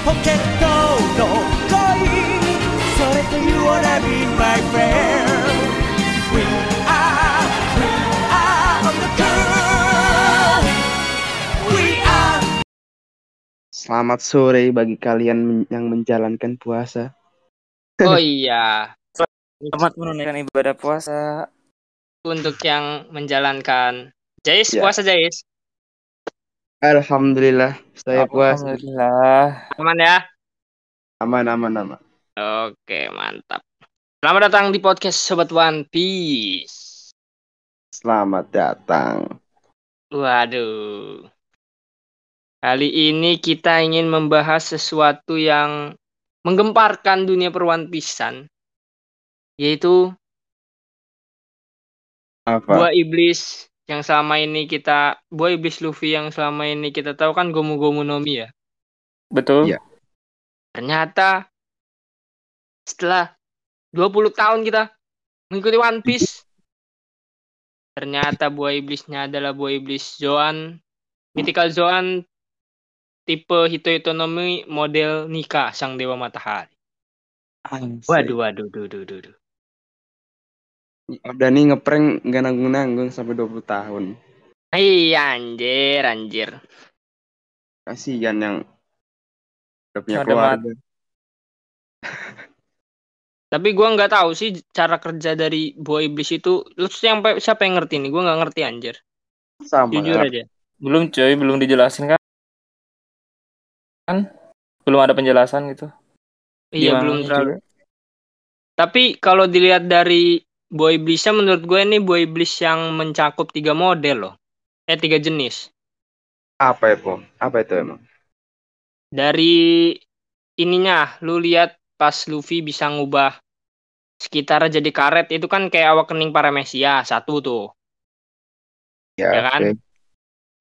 ポケットの恋それと You wanna be my friend We are, we are on the girl We are Selamat sore bagi kalian men- yang menjalankan puasa. Oh iya, Selamat menunaikan ibadah puasa. untuk yang menjalankan. Jais, Ya. puasa Jais. Alhamdulillah, saya puasa. Alhamdulillah. Aman ya? Aman, aman, aman. Oke, mantap. Selamat datang di podcast Sobat One Piece. Selamat datang. Waduh. Kali ini kita ingin membahas sesuatu yang menggemparkan dunia per One Piece-an. Yaitu Apa? buah iblis yang selama ini kita buah iblis Luffy yang selama ini kita tahu kan Gomu Gomu no Mi ya. Betul. Iya. Ternyata setelah 20 tahun kita mengikuti One Piece ternyata buah iblisnya adalah buah iblis Zoan Mythical Zoan tipe Hito Hitonomi model Nika sang dewa matahari. Waduh waduh duh duh duh. Nih ngeprank nggak nanggung-nanggung sampai 20 tahun. Iya anjir anjir. Kasihan yang udah punya keluarga. Tapi gua nggak tahu sih cara kerja dari buah iblis itu. Lu siapa siapa yang ngerti nih? Gua nggak ngerti anjir. Sama. Jujur lah. aja. Belum coy, belum dijelasin kan? Kan belum ada penjelasan gitu. Iya Gimana belum terlalu. Tapi kalau dilihat dari buah iblisnya menurut gue ini buah iblis yang mencakup tiga model loh. Eh tiga jenis. Apa itu? Apa itu emang? Dari ininya lu lihat pas Luffy bisa ngubah sekitar jadi karet itu kan kayak awak kening paramesia satu tuh. Ya kan? oke.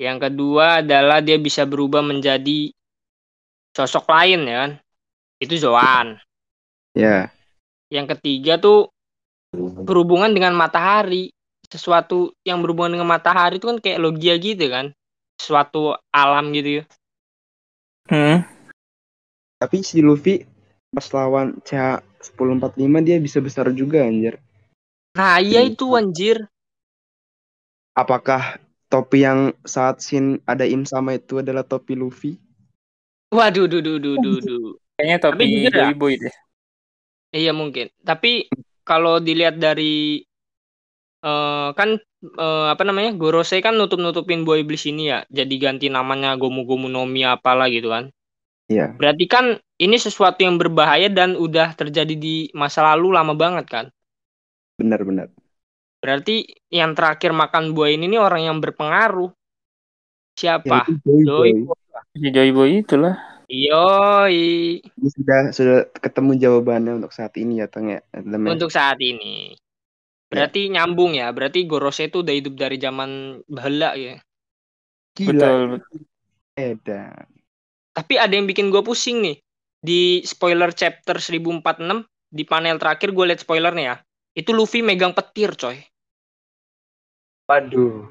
Yang kedua adalah dia bisa berubah menjadi sosok lain ya kan. Itu Zoan. Ya. Yang ketiga tuh berhubungan dengan matahari. Sesuatu yang berhubungan dengan matahari itu kan kayak logia gitu kan. Suatu alam gitu ya. Hmm. Tapi si Luffy pas lawan CH 1045 dia bisa besar juga anjir. Nah, iya itu anjir. Apakah topi yang saat scene ada Im sama itu adalah topi Luffy? Waduh, duh, duh, duh, duh, duh. Kayaknya topi jujur ya. Boy deh. Iya mungkin. Tapi kalau dilihat dari eh kan eh, apa namanya Gorosei kan nutup nutupin buah iblis ini ya. Jadi ganti namanya Gomu Gomu no Mi apalah gitu kan. Iya. Berarti kan ini sesuatu yang berbahaya dan udah terjadi di masa lalu lama banget kan. Benar-benar. Berarti yang terakhir makan buah ini nih orang yang berpengaruh. Siapa? Ya, itu Joy Boy. Si Joy Boy itulah. Yoi. Ini sudah sudah ketemu jawabannya untuk saat ini ya Teng ya. Ya? Untuk saat ini. Berarti nyambung ya. Berarti Gorosei itu udah hidup dari zaman bahela ya. Gila. Betul. Edan. Tapi ada yang bikin gue pusing nih. Di spoiler chapter 1046 di panel terakhir gue liat spoilernya ya. Itu Luffy megang petir coy. Waduh.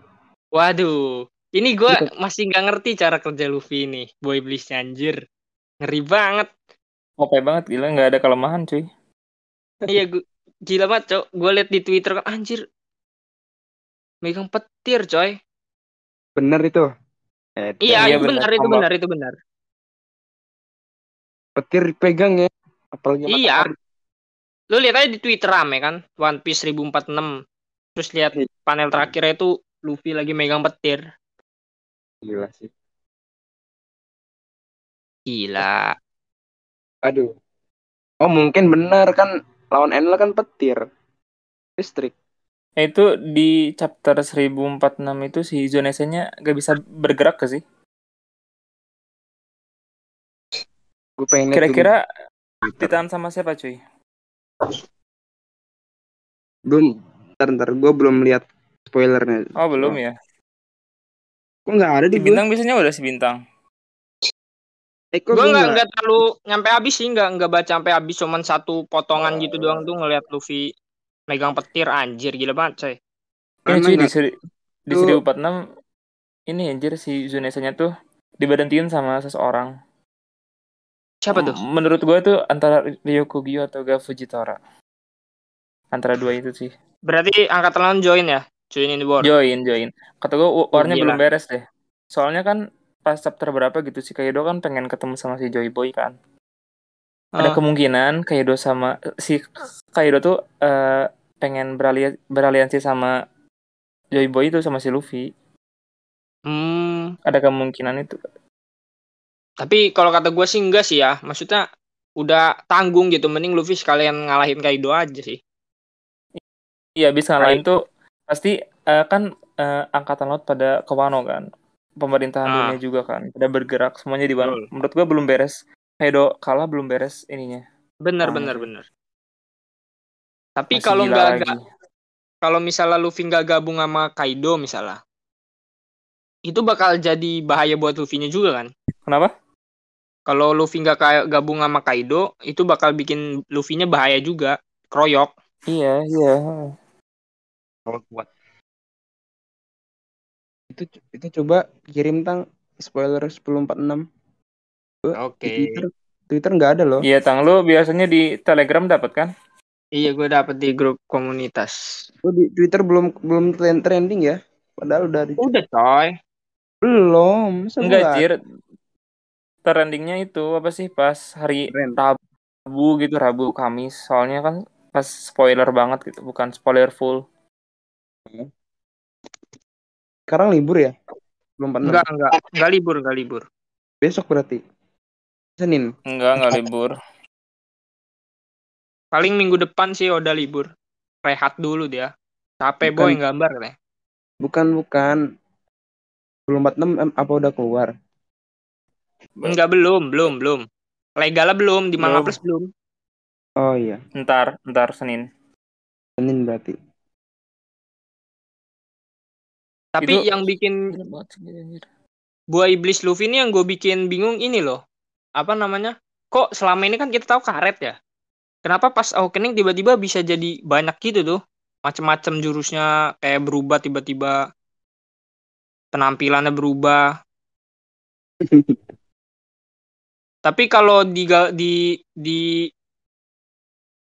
Waduh. Ini gue Iya. masih nggak ngerti cara kerja Luffy ini. Boy iblis anjir. Ngeri banget. OP banget gila nggak ada kelemahan cuy. iya gu- gila banget cok. Gue liat di Twitter kan anjir. Megang petir coy. Bener itu. Edan. Iya, Iya, itu benar. benar, itu benar, itu benar. Petir pegang ya. Apalagi Iya. matahari. Lu lihat aja di Twitter rame kan, One Piece 1046. Terus lihat Iya. panel terakhirnya itu Luffy lagi megang petir. Gila sih. Gila. Aduh. Oh mungkin benar kan lawan Enel kan petir. Listrik. Nah, itu di chapter 1046 itu si Zonese-nya gak bisa bergerak ke sih? Gue pengen. Kira-kira ditahan sama siapa cuy? belum ntar ntar gue belum lihat spoilernya. Oh belum ya. Kok nggak ada di Si gue? bintang biasanya udah si bintang. Eh, kok Gue gua nggak nggak- terlalu nyampe habis sih, nggak nggak baca sampai habis, cuman satu potongan gitu doang tuh ngeliat Luffy megang petir anjir gila banget coy. Karena cuy di seri di Tuh. 1046 ini anjir si Zonese-nya tuh diberhentiin sama seseorang. Siapa tuh? Menurut gue tuh antara Ryokugyo atau ga Fujitora. Antara dua itu sih. Berarti angkatan lawan join ya? Join in the war. Join, join. Kata gue warnya gila. belum beres deh. Soalnya kan pas chapter berapa gitu si Kaido kan pengen ketemu sama si Joy Boy kan. Ada Ah. kemungkinan Kaido sama si Kaido tuh eh, pengen berali beraliansi sama Joy Boy itu sama si Luffy. Hmm, Ada kemungkinan itu. tapi kalau kata gue sih enggak sih ya. Maksudnya udah tanggung gitu. Mending Luffy sekalian ngalahin Kaido aja sih. Iya bisa ngalahin tuh pasti eh, kan eh, angkatan laut pada ke Wano kan. Pemerintahan Ah. dunia juga kan. Pada bergerak semuanya di Wano. Betul. Menurut gua belum beres. Kaido kalah belum beres ininya. Bener, Ah, bener, bener. Tapi Masih kalau nggak kalau misalnya Luffy nggak gabung sama Kaido misalnya, itu bakal jadi bahaya buat Luffy-nya juga kan? Kenapa? Kalau Luffy nggak gabung sama Kaido, itu bakal bikin Luffy-nya bahaya juga, kroyok. Iya, iya. Kalau kuat. Itu itu coba kirim tang spoiler 1046. Di Oke. Twitter Twitter nggak ada loh. Iya, Tang lu biasanya di Telegram dapat kan? Iya, gue dapet di grup komunitas. Oh, di Twitter belum belum trend- trending ya. Padahal udah di Udah coy. belum. Enggak, nggak Jir. Trendingnya itu apa sih pas hari Trend. Rabu gitu, Rabu Kamis. Soalnya kan pas spoiler banget gitu, bukan spoiler full. Sekarang libur ya? Belum Enggak, enggak. Enggak libur, enggak libur. Besok berarti. Senin. Enggak, enggak libur. Paling minggu depan sih udah libur. Rehat dulu dia. Capek boy gambar katanya. Bukan bukan. 1046 em, apa udah keluar? Enggak, belum, belum, belum. Legalnya belum, di Manga Belum. Plus belum. Oh iya, Ntar, ntar Senin. Senin berarti. Tapi Itu- yang bikin buah iblis Luffy ini yang gue bikin bingung ini loh. Apa namanya? Kok selama ini kan kita tahu karet ya? Kenapa pas awakening tiba-tiba bisa jadi banyak gitu tuh? Macem-macem jurusnya kayak berubah tiba-tiba. Penampilannya berubah. Tapi kalau di di di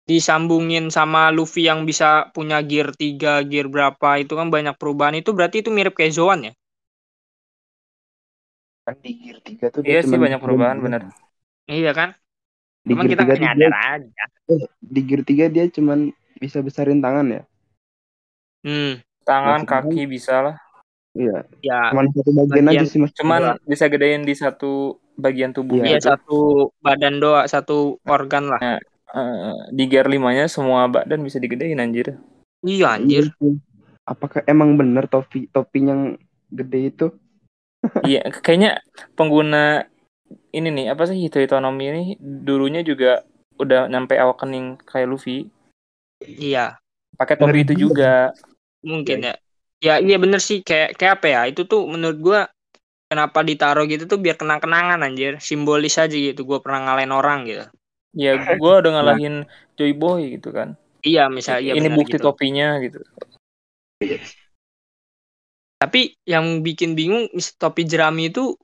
disambungin sama Luffy yang bisa punya gear 3, gear berapa itu kan banyak perubahan itu berarti itu mirip kayak Zoan ya? Kan di Gear 3 tuh Iya dia sih, cuman- banyak perubahan, bener. Iya kan? Di Cuman Gear kita 3 nggak tuh nyadar dia, aja. di Gear 3 dia cuman bisa besarin tangan ya. Hmm, Tangan, Maksudnya- kaki bisa lah. Iya, ya. cuman satu bagian, Bagian- aja sih Mas. Cuman bisa gedein di satu bagian tubuh Iya. Iya satu badan doa, satu organ lah. Eh, di gear 5-nya semua badan bisa digedein anjir. Iya anjir. Apakah emang bener topi topi yang gede itu? Iya, kayaknya pengguna ini nih apa sih Hito Itonomi ini dulunya juga udah nyampe awakening kayak Luffy. Iya, Pakai topi Ngeri itu juga. juga. mungkin ya. Ya iya bener sih kayak kayak apa ya? Itu tuh menurut gua kenapa ditaruh gitu tuh biar kenang-kenangan anjir, simbolis aja gitu. Gua pernah ngalahin orang gitu. Ya, gua udah ngalahin Joy Boy gitu kan. Iya, misalnya ini bukti gitu. topinya gitu. Tapi yang bikin bingung topi jerami itu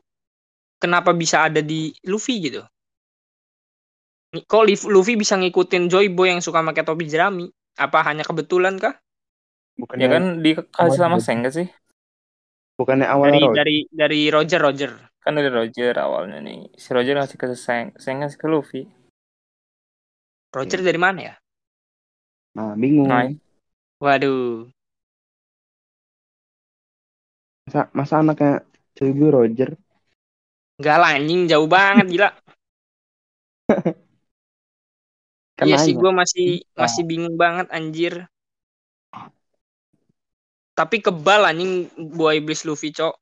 kenapa bisa ada di Luffy gitu? Kok Luffy bisa ngikutin Joy Boy yang suka pakai topi jerami? Apa hanya kebetulan kah? Bukannya Ya kan dikasih sama Seng gak sih? bukannya awal Dari Roy. dari dari Roger Roger. Kan dari Roger awalnya nih. Si Roger ngasih ke Seng, Seng ngasih ke Luffy. Roger dari mana ya? Nah, bingung. Nah, Waduh. Masa, masa anaknya Coy Roger? Enggak lah anjing jauh banget gila. Kan iya sih gue masih Bisa. masih bingung banget anjir. Tapi kebal anjing buah iblis Luffy, Cok.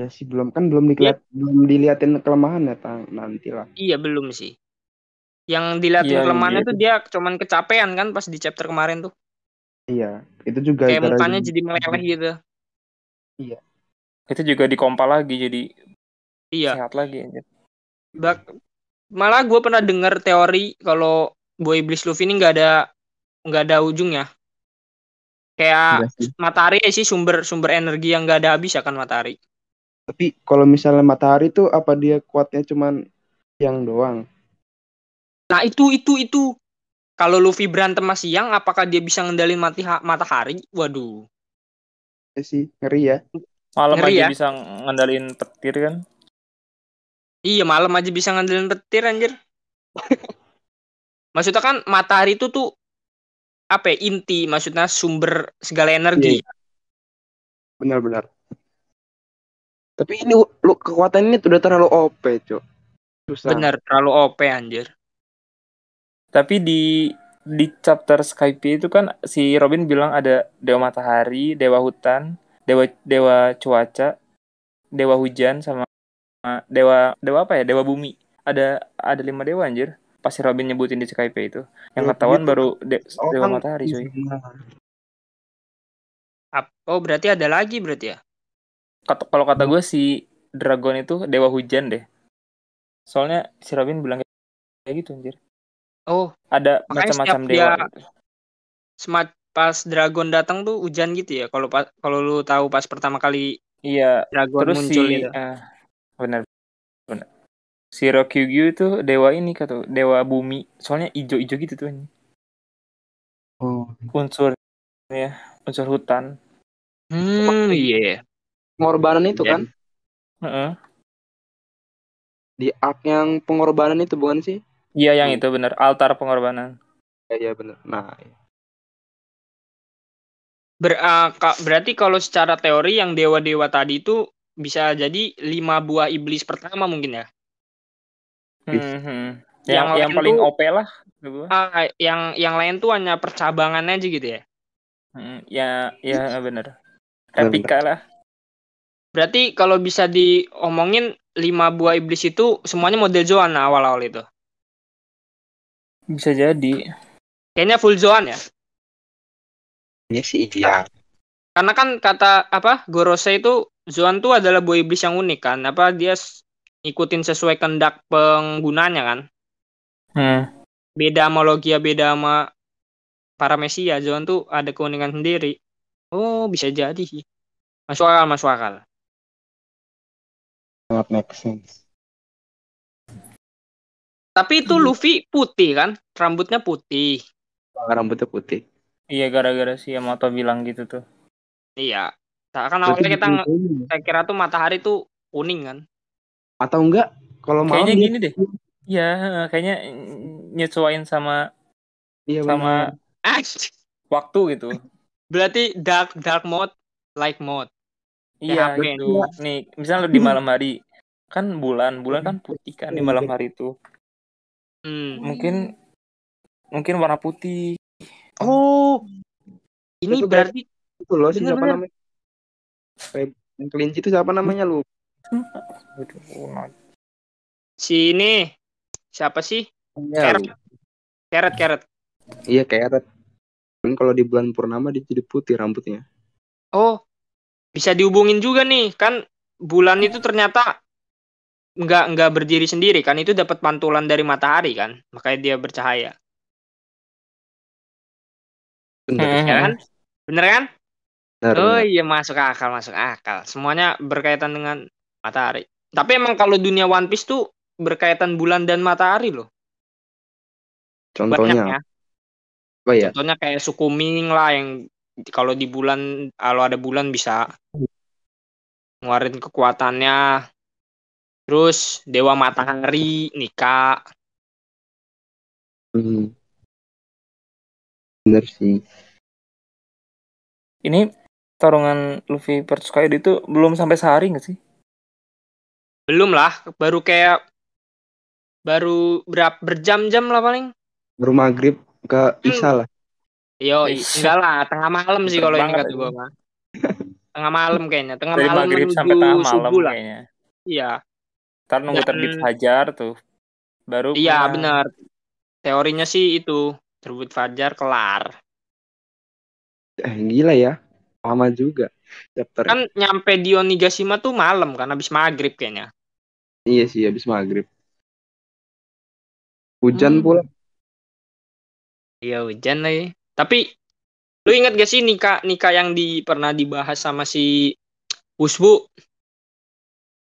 Ya sih belum kan belum dilihat belum diliatin kelemahan ya tang nanti lah. Iya belum sih. Yang dilihatin Iya, kelemahannya iya. tuh dia cuman kecapean kan pas di chapter kemarin tuh. Iya, itu juga Kayak mukanya jadi meleleh gitu. itu juga dikompal lagi jadi Iya. sehat lagi anjir. Bak malah gue pernah dengar teori kalau buah iblis Luffy ini nggak ada nggak ada ujungnya. Kayak sih. matahari sih sumber sumber energi yang nggak ada habis ya kan matahari. Tapi kalau misalnya matahari tuh apa dia kuatnya cuman Yang doang. Nah itu itu itu. Kalau Luffy berantem sama siang, apakah dia bisa ngendalin mati matahari? Waduh. Ya sih, ngeri ya. Malam Ngeri aja ya. bisa ngendalin petir kan. Iya malam aja bisa ngandelin petir anjir. Maksudnya kan matahari itu tuh apa ya, inti, maksudnya sumber segala energi. Iya. Benar-benar. Tapi ini lu kekuatan ini udah terlalu OP, Cok. Susah. Bener, terlalu OP anjir. Tapi di di chapter Skype itu kan si Robin bilang ada dewa matahari, dewa hutan, dewa dewa cuaca, dewa hujan sama dewa dewa apa ya? Dewa bumi. Ada ada lima dewa anjir. Pas si Robin nyebutin di Skype itu. Yang Ya, ketahuan gitu. baru de- Oh, dewa kan matahari, cuy. Oh berarti ada lagi berarti ya? Kata, kalau kata gue si Dragon itu dewa hujan deh. Soalnya si Robin bilang kayak gitu anjir. Oh, Ada macam-macam dewa gitu. smart pas Dragon datang tuh hujan gitu ya. Kalau pas kalau lu tahu pas pertama kali Iya, Dragon terus muncul si gitu. eh, benar benar. Si Rokyugyu itu dewa ini kata dewa bumi. Soalnya ijo-ijo gitu tuh anjing. Oh. unsur ya, unsur hutan. Hmm, iya. Pengorbanan itu kan? Heeh. Di arc yang pengorbanan itu bukan sih? Iya yang itu benar, altar pengorbanan. Ya, iya benar. Nah, iya. Ber- ka- berarti kalau secara teori yang dewa-dewa tadi itu bisa jadi lima buah iblis pertama mungkin ya. Hmm, hmm. Yang Yang yang paling tuh- OP lah. Ah, yang yang lain tuh hanya percabangannya aja gitu ya. Hmm, ya ya benar. Replika lah. Berarti kalau bisa diomongin lima buah iblis itu semuanya model Zoan nah, awal-awal itu. Bisa jadi. Kayaknya full Zoan ya. Iya sih, iya. Karena kan kata apa Gorose itu Zoan tuh adalah buah iblis yang unik kan. Apa dia ikutin sesuai kehendak penggunanya kan. Hmm. Beda sama Logia, beda sama para Mesia. Zoan tuh ada keunikan sendiri. Oh bisa jadi sih. Masuk akal, masuk akal. Sangat make sense. Tapi itu Luffy putih kan, rambutnya putih. Rambutnya putih. Iya gara-gara si Yamato bilang gitu tuh. Iya. Nah, kan awalnya kita saya kira tuh matahari tuh kuning kan. atau enggak kalau malam Kayaknya gini deh. Iya, kayaknya nyesuaiin sama iya sama Ah, waktu gitu. berarti dark dark mode, light mode. Iya HP gitu. Nih, misalnya di malam hari kan bulan, bulan kan putih kan di malam hari itu. Hmm. Mungkin mungkin warna putih. Oh, ini Itu berarti itu loh siapa Bener-bener. namanya Kayak yang kelinci itu siapa namanya lu Aduh, si ini siapa sih? ya, Keret. Keret keret. iya keret kan kalau di bulan purnama dia jadi putih rambutnya Oh, bisa dihubungin juga nih kan bulan itu ternyata nggak nggak berdiri sendiri kan itu dapat pantulan dari matahari kan makanya dia bercahaya. Bener. Hmm. ya kan? Bener kan? Bener, oh bener. iya masuk akal masuk akal. Semuanya berkaitan dengan matahari. Tapi emang kalau dunia One Piece tuh berkaitan bulan dan matahari loh. Contohnya banyaknya apa? Ya contohnya kayak suku Ming lah yang kalau di bulan kalau ada bulan bisa ngeluarin kekuatannya terus dewa matahari Nika hmm. bener sih. Ini tarungan Luffy versus Kaido itu belum sampai sehari nggak sih? belum lah baru kayak baru berapa berjam-jam lah paling. Baru maghrib ke isya lah. Yo enggak lah tengah malam sih kalau ini kata gua mah tengah malam kayaknya tengah Dari malam maghrib menuju sampai tengah malam subuh lah. kayaknya. iya Ntar nunggu Dan- terbit fajar tuh. Baru iya pulang. benar teorinya sih itu terbit fajar kelar. Eh, gila ya. Lama juga chapter kan nyampe di Onigashima tuh malam kan habis maghrib kayaknya. Iya sih habis maghrib. Hujan Hmm. pula. Iya hujan lagi. Tapi lu ingat gak sih nikah nikah yang di pernah dibahas sama si Usbu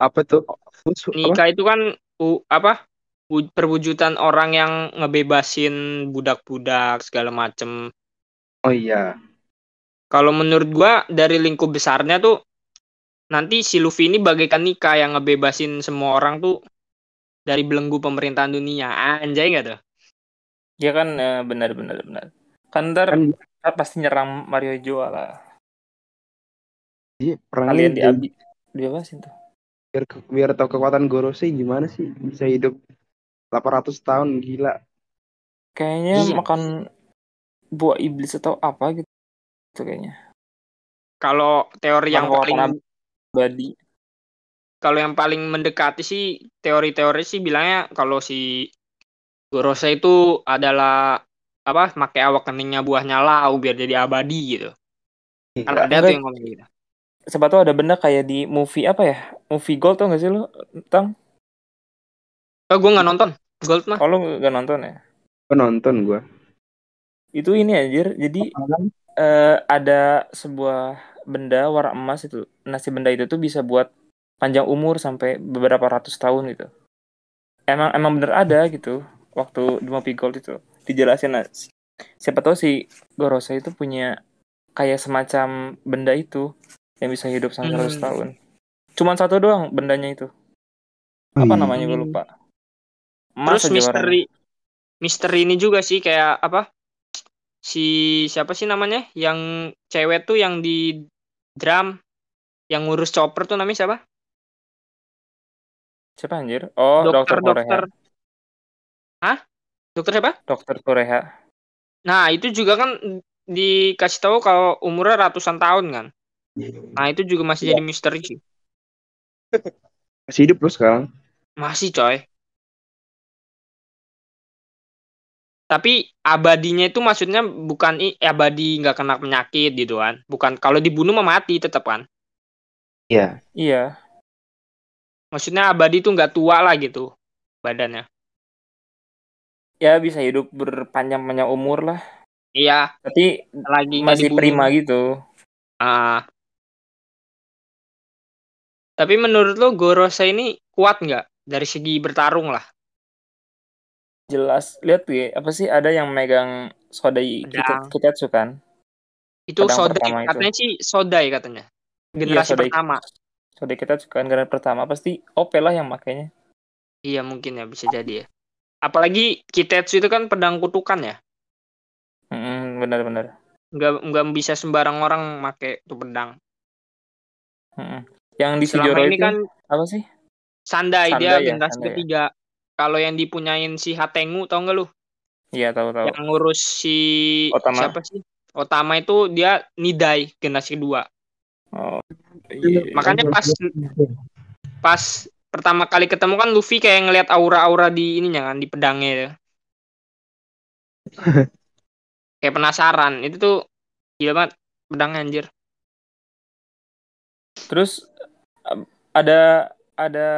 apa tuh Terus, apa? nikah itu kan u, apa wu- perwujudan orang yang ngebebasin budak-budak segala macem. Oh iya. Kalau menurut gua dari lingkup besarnya tuh nanti si Luffy ini bagaikan Nika yang ngebebasin semua orang tuh dari belenggu pemerintahan dunia. Anjay gak tuh? Ya kan eh, benar benar benar. Kan ntar Kan pasti nyerang Mario Joa lah. dia perangnya Kalian diabi diabasin tuh. Biar biar tahu kekuatan Gorosei gimana sih bisa hidup 800 tahun gila. Kayaknya Iya. makan buah iblis atau apa gitu. Itu kayaknya. Kalau teori yang paling abadi. kalau yang paling mendekati sih teori-teori sih bilangnya kalau si Gorosei itu adalah apa pakai awak keningnya buahnya lau biar jadi abadi gitu. Kan Gila. ada tuh yang ngomong gitu. Siapa tahu ada benda kayak di movie apa ya? Movie Gold tau gak sih lu? Tang? Oh, gue nggak nonton Gold mah. Oh lu gak nonton ya? Gua nonton gua. Itu ini anjir. Jadi eh, ada sebuah benda warna emas itu. Nah si benda itu tuh bisa buat panjang umur sampai beberapa ratus tahun gitu. Emang emang bener ada gitu. Waktu di movie Gold itu dijelasin nah, si- siapa tahu si Gorosei itu punya kayak semacam benda itu yang bisa hidup sampai Hmm. 100 tahun. Cuman satu doang bendanya itu. Apa Hmm. namanya gue lupa. Emas Terus misteri misteri ini juga sih kayak apa? Si siapa sih namanya? Yang cewek tuh yang di drum yang ngurus chopper tuh namanya siapa? Siapa anjir? Oh, dokter, dokter. Korea. Hah? Dokter siapa? Dokter Korea. Nah, itu juga kan dikasih tahu kalau umurnya ratusan tahun kan. Nah, itu juga masih jadi misteri sih. Masih hidup lu sekarang. Masih coy. Tapi abadinya itu maksudnya bukan i- abadi nggak kena penyakit gitu kan. Bukan kalau dibunuh mah mati tetap kan. Iya. Iya. Maksudnya abadi itu nggak tua lah gitu badannya. Ya bisa hidup berpanjang-panjang umur lah. Iya, Tapi lagi masih dibunuh. prima gitu. Ah. Tapi menurut lo Gorosei ini kuat nggak dari segi bertarung lah? Jelas. Lihat tuh ya, apa sih ada yang megang sodai kita kita kan? Itu Pedang Sodai, pertama itu. katanya sih Sodai katanya. Generasi sodai- pertama. Sodai kita kan generasi pertama pasti OP lah yang makainya. Iya mungkin ya bisa jadi ya. Apalagi Kitetsu itu kan pedang kutukan ya. Mm, benar-benar. Nggak nggak bisa sembarang orang make tuh pedang. Mm-mm. Yang di Selama ini itu kan apa sih? Sandai, Sandai dia ya, generasi Sandai ya. ketiga. Kalau yang dipunyain si Hatengu tau nggak lu? Iya tahu tahu. Yang ngurus si Otama. siapa sih? Otama itu dia Nidai generasi kedua. Oh. Iya. Makanya pas pas pertama kali ketemu kan Luffy kayak ngelihat aura-aura di ininya kan di pedangnya itu. kayak penasaran. Itu tuh gila banget pedangnya anjir. Terus ada ada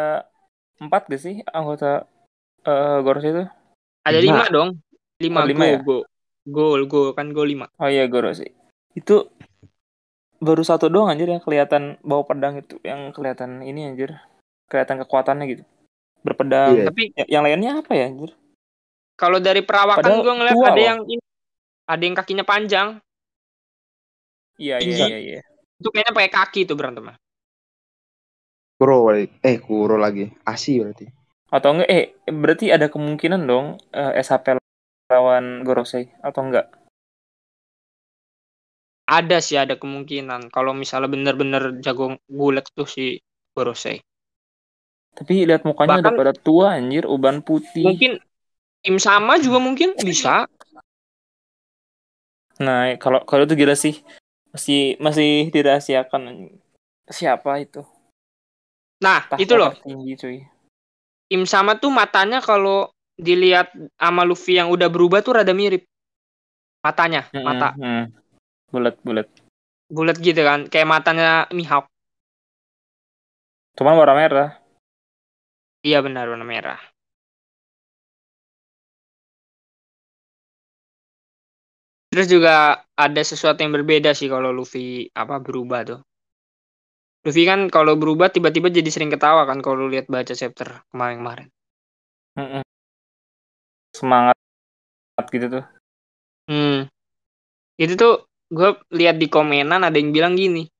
empat gak sih anggota eh Goros itu? Ada Lima. lima dong. Lima, Oh, lima go, ya? go. Gol, go kan gol lima. Oh iya Goros Itu baru satu doang anjir yang kelihatan bawa pedang itu yang kelihatan ini anjir. Kelihatan kekuatannya gitu. Berpedang. Iya. Tapi Ya- Yang lainnya apa ya anjir? kalau dari perawakan Padahal gue ngeliat ada loh. yang ini, ada yang kakinya panjang. Iya iya iya iya. Itu kayaknya pakai kaki tuh berantem. Kuro. Eh, Kuro lagi. Asi berarti. Atau enggak eh berarti ada kemungkinan dong eh, SHP lawan Gorosei atau enggak? Ada sih ada kemungkinan kalau misalnya bener-bener jago gulat tuh si Gorosei. Tapi lihat mukanya udah Bahkan- pada tua anjir, uban putih. Mungkin tim sama juga mungkin bisa. Nah, kalau kalau itu gila sih. Masih masih dirahasiakan siapa itu. Nah, Tahta itu loh. tertinggi cuy. Im sama tuh matanya kalau dilihat sama Luffy yang udah berubah tuh rada mirip. Matanya, Mm-mm, mata mm. Bulat bulat. bulat gitu kan, kayak matanya Mihawk. Cuman warna merah. Iya benar warna merah. Terus juga ada sesuatu yang berbeda sih kalau Luffy apa berubah tuh. Luffy kan kalau berubah tiba-tiba jadi sering ketawa kan kalau lu lihat baca chapter kemarin-kemarin. Mm-mm. semangat gitu tuh. Hmm. Itu tuh gue lihat di komenan ada yang bilang gini.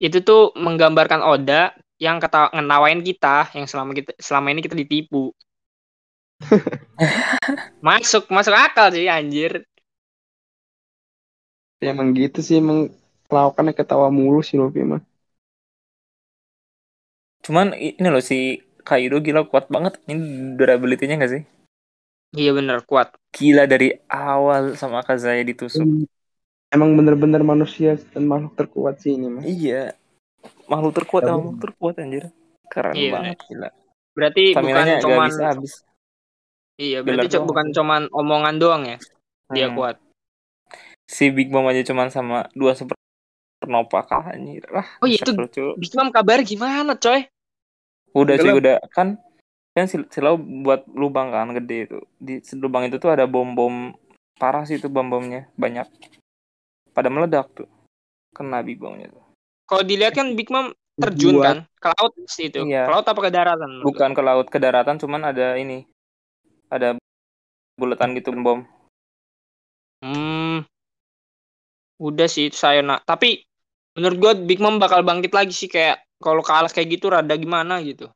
Itu tuh menggambarkan Oda yang kata ngenawain kita yang selama kita selama ini kita ditipu. masuk, masuk akal sih anjir. Ya, emang gitu sih emang lawakannya ketawa mulu sih Luffy mah. Cuman ini loh si Kaido gila kuat banget. Ini durability-nya gak sih? Iya bener kuat. Gila dari awal sama Kazaya ditusuk. Emang bener-bener manusia dan makhluk terkuat sih ini mah. Iya. Makhluk terkuat emang makhluk terkuat anjir. Keren Iya, banget gila. Berarti bukan Stamina-nya gak cuman bisa habis. iya, berarti co- doang bukan cuman omongan doang ya. Dia Hmm. kuat. Si Big Mom aja cuman sama dua supernova kalah anjir. Ah, Oh iya, itu. Big Mom kabar gimana, coy? Udah sih udah kan kan si Silau buat lubang kan gede itu. Di lubang itu tuh ada bom-bom parah sih itu bom-bomnya banyak. Pada meledak tuh. Kena Big Mom-nya tuh. Kalau dilihat kan Big Mom terjun Buat- kan ke laut sih itu. Iya. Ke laut apa ke daratan? Bukan ke laut ke daratan cuman ada ini. Ada buletan gitu bom. Hmm. Udah sih itu saya nak. Tapi menurut gua Big Mom bakal bangkit lagi sih kayak kalau kalah kayak gitu rada gimana gitu.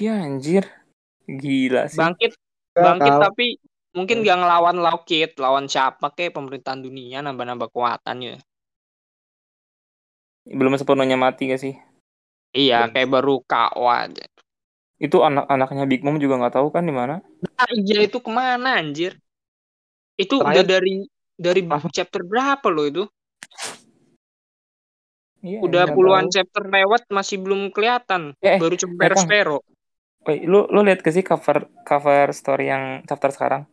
Iya anjir. Gila sih. Bangkit Gak bangkit tahu. tapi mungkin gak ngelawan Lockheed, lawan siapa kayak pemerintahan dunia nambah-nambah kekuatannya. Belum sepenuhnya mati gak sih? Iya, Belum. kayak baru KO aja. Itu anak-anaknya Big Mom juga nggak tahu kan di mana? Nah, iya itu ke mana anjir? Itu udah dari dari chapter berapa loh itu? Iya, Udah nggak puluhan tahu. chapter lewat masih belum kelihatan. Eh, Baru cuma eh, Kang. peros-pero. Woi, lu lu lihat ke sih cover cover story yang chapter sekarang?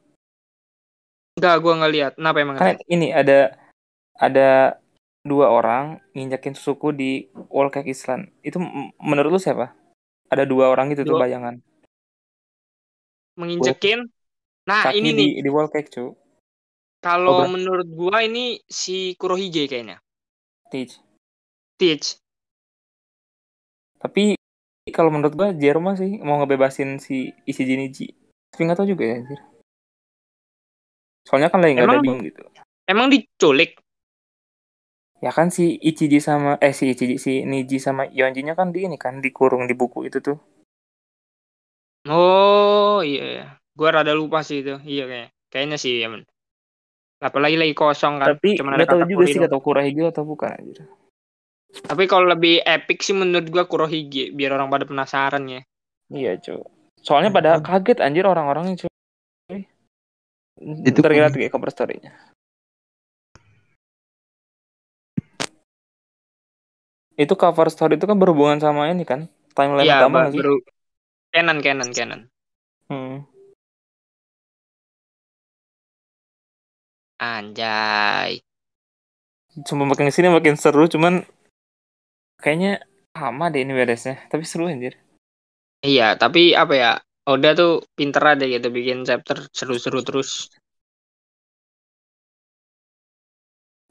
Enggak, gua nggak lihat. Kenapa emang? Kan ini ada ada dua orang nginjakin susuku di Wall Cake Island. Itu menurut lu siapa? Ada dua orang gitu tuh bayangan. Menginjekin. Nah, Kaki ini di nih. di Wall Cake, cu. Kalau Oh, menurut gua ini si Kurohige kayaknya. Teach. Teach. Tapi kalau menurut gua Jerma sih mau ngebebasin si Isi Jiniji. Tapi nggak tahu juga ya, anjir. Soalnya kan lagi nggak ada Bing gitu. Emang diculik? Ya kan si Ichiji sama eh si Ichiji si Niji sama Yonjinya kan di ini kan dikurung di buku itu tuh. Oh, iya iya. Gua rada lupa sih itu. Iya kayaknya. Kayaknya sih ya, men. Apalagi lagi kosong kan. Tapi Cuman ada tahu kata juga sih Kurino. atau Kurahige atau bukan anjir. Tapi kalau lebih epic sih menurut gua Kurohige biar orang pada penasaran ya. Iya, cuy. Soalnya pada kaget anjir orang-orangnya, cuy. Itu Ntar kita lihat kayak cover story-nya. Itu cover story itu kan berhubungan sama ini kan? Timeline Iya, utama sih? baru canon canon canon. Hmm. Anjay. Cuma makin ke sini makin seru, cuman kayaknya sama deh ini beresnya. Tapi seru anjir. Iya, tapi apa ya? Oda tuh pinter aja gitu bikin chapter seru-seru terus.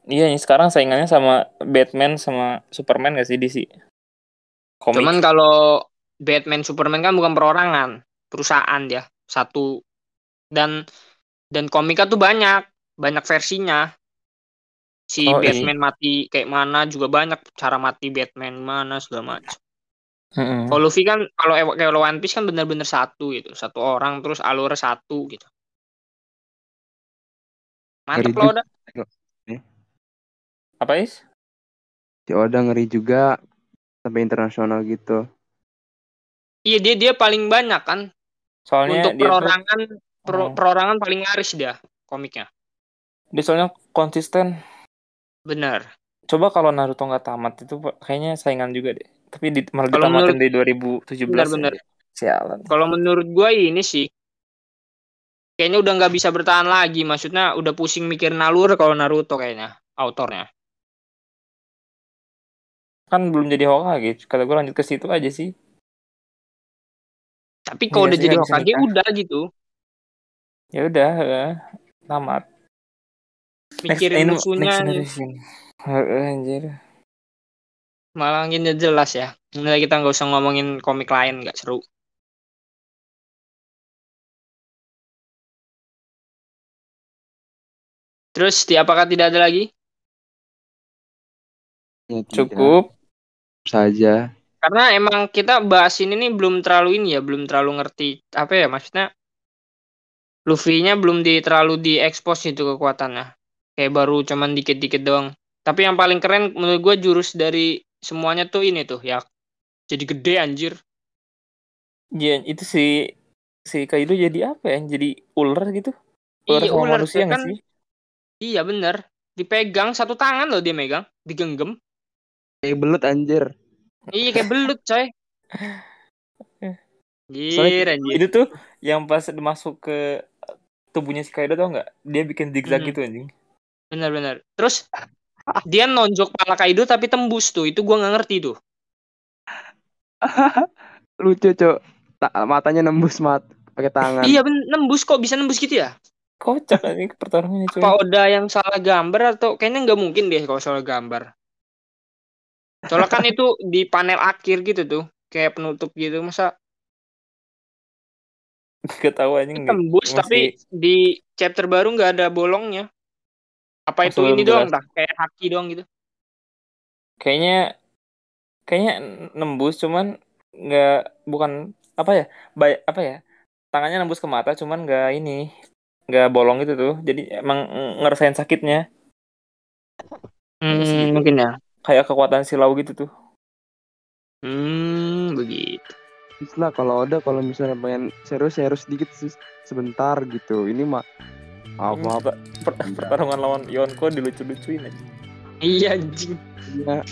Iya, ini sekarang saingannya sama Batman sama Superman gak sih DC? Komik. Cuman kalau Batman Superman kan bukan perorangan, perusahaan dia satu dan dan komiknya tuh banyak, banyak versinya. Si Oh, iya. Batman mati kayak mana juga banyak cara mati Batman mana segala macam. Mm-mm. Kalau Luffy kan kalau kayak One Piece kan bener-bener satu gitu, satu orang terus alur satu gitu. Mantep Ngeri loh udah. Apa is? Si Oda ngeri juga sampai internasional gitu. Iya dia dia paling banyak kan Soalnya untuk tuh, perorangan per- Hmm. perorangan paling laris dia komiknya. dia soalnya konsisten. Bener. Coba kalau Naruto nggak tamat itu kayaknya saingan juga deh. Tapi di, malah Kalau ditamatin menurut- di 2017 Bener-bener. ya. Sialan. Kalau menurut gua ini sih kayaknya udah nggak bisa bertahan lagi. Maksudnya udah pusing mikir nalur kalau Naruto kayaknya autornya. Kan belum jadi Hokage. Kata gue lanjut ke situ aja sih. Tapi kalau Iya udah sih, jadi habis Hokage udah gitu. Ya udah, eh, tamat mikirin next, musuhnya next anjir. Malah angin jelas ya. Nanti kita nggak usah ngomongin komik lain nggak seru. Terus di apakah tidak ada lagi? Ya, Cukup. Saja karena emang kita bahas ini nih belum terlalu ini ya belum terlalu ngerti apa ya maksudnya Luffy-nya belum di, terlalu diekspos itu kekuatannya. Kayak baru cuman dikit-dikit doang. Tapi yang paling keren menurut gue jurus dari semuanya tuh ini tuh ya. Jadi gede anjir. Iya, itu si si Kaido jadi apa ya? Jadi ular gitu. Ular Iya, sama ular manusia kan. sih? Iya bener. Dipegang satu tangan loh dia megang, digenggam. Kayak belut anjir. Iya kayak belut coy. Anjir, anjir. Itu tuh yang pas masuk ke tubuhnya si Kaido tau nggak? Dia bikin zigzag Hmm. gitu anjing. Bener-bener. Terus dia nonjok pala Kaido tapi tembus tuh. Itu gua nggak ngerti tuh. Lucu, Cok. Tak matanya nembus mat pakai tangan. Iya ben nembus kok bisa nembus gitu ya? Kocak anjing pertarungannya cuy. Apa Oda yang salah gambar atau kayaknya nggak mungkin deh kalau salah gambar. Soalnya kan itu di panel akhir gitu tuh, kayak penutup gitu masa nggak- tembus masih- tapi di chapter baru nggak ada bolongnya. Apa itu ini doang dah, kayak haki doang gitu. kayaknya kayaknya nembus cuman nggak bukan apa ya baik apa ya tangannya nembus ke mata cuman nggak ini nggak bolong gitu tuh jadi emang ngerasain sakitnya Hmm, segitu. mungkin ya. kayak kekuatan silau gitu tuh Hmm, begitu. Lah kalau ada kalau misalnya pengen serius serius sedikit sih sebentar gitu. Ini mah maaf maaf Per- per- pertarungan lawan Yonko dilucu-lucuin aja Iya anjing. ya.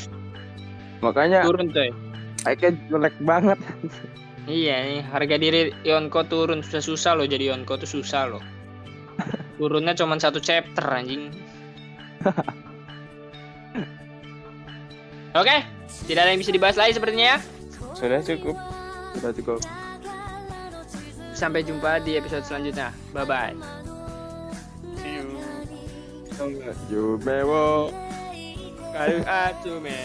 Makanya Turun coy. kayaknya jelek banget. Iya nih, harga diri Yonko turun susah-susah loh jadi Yonko tuh susah loh. Turunnya cuma satu chapter anjing. Oke, tidak ada yang bisa dibahas lagi sepertinya ya. sudah cukup Sudah cukup. Sampai jumpa di episode selanjutnya. Bye bye. Jumewo. Kalu atume.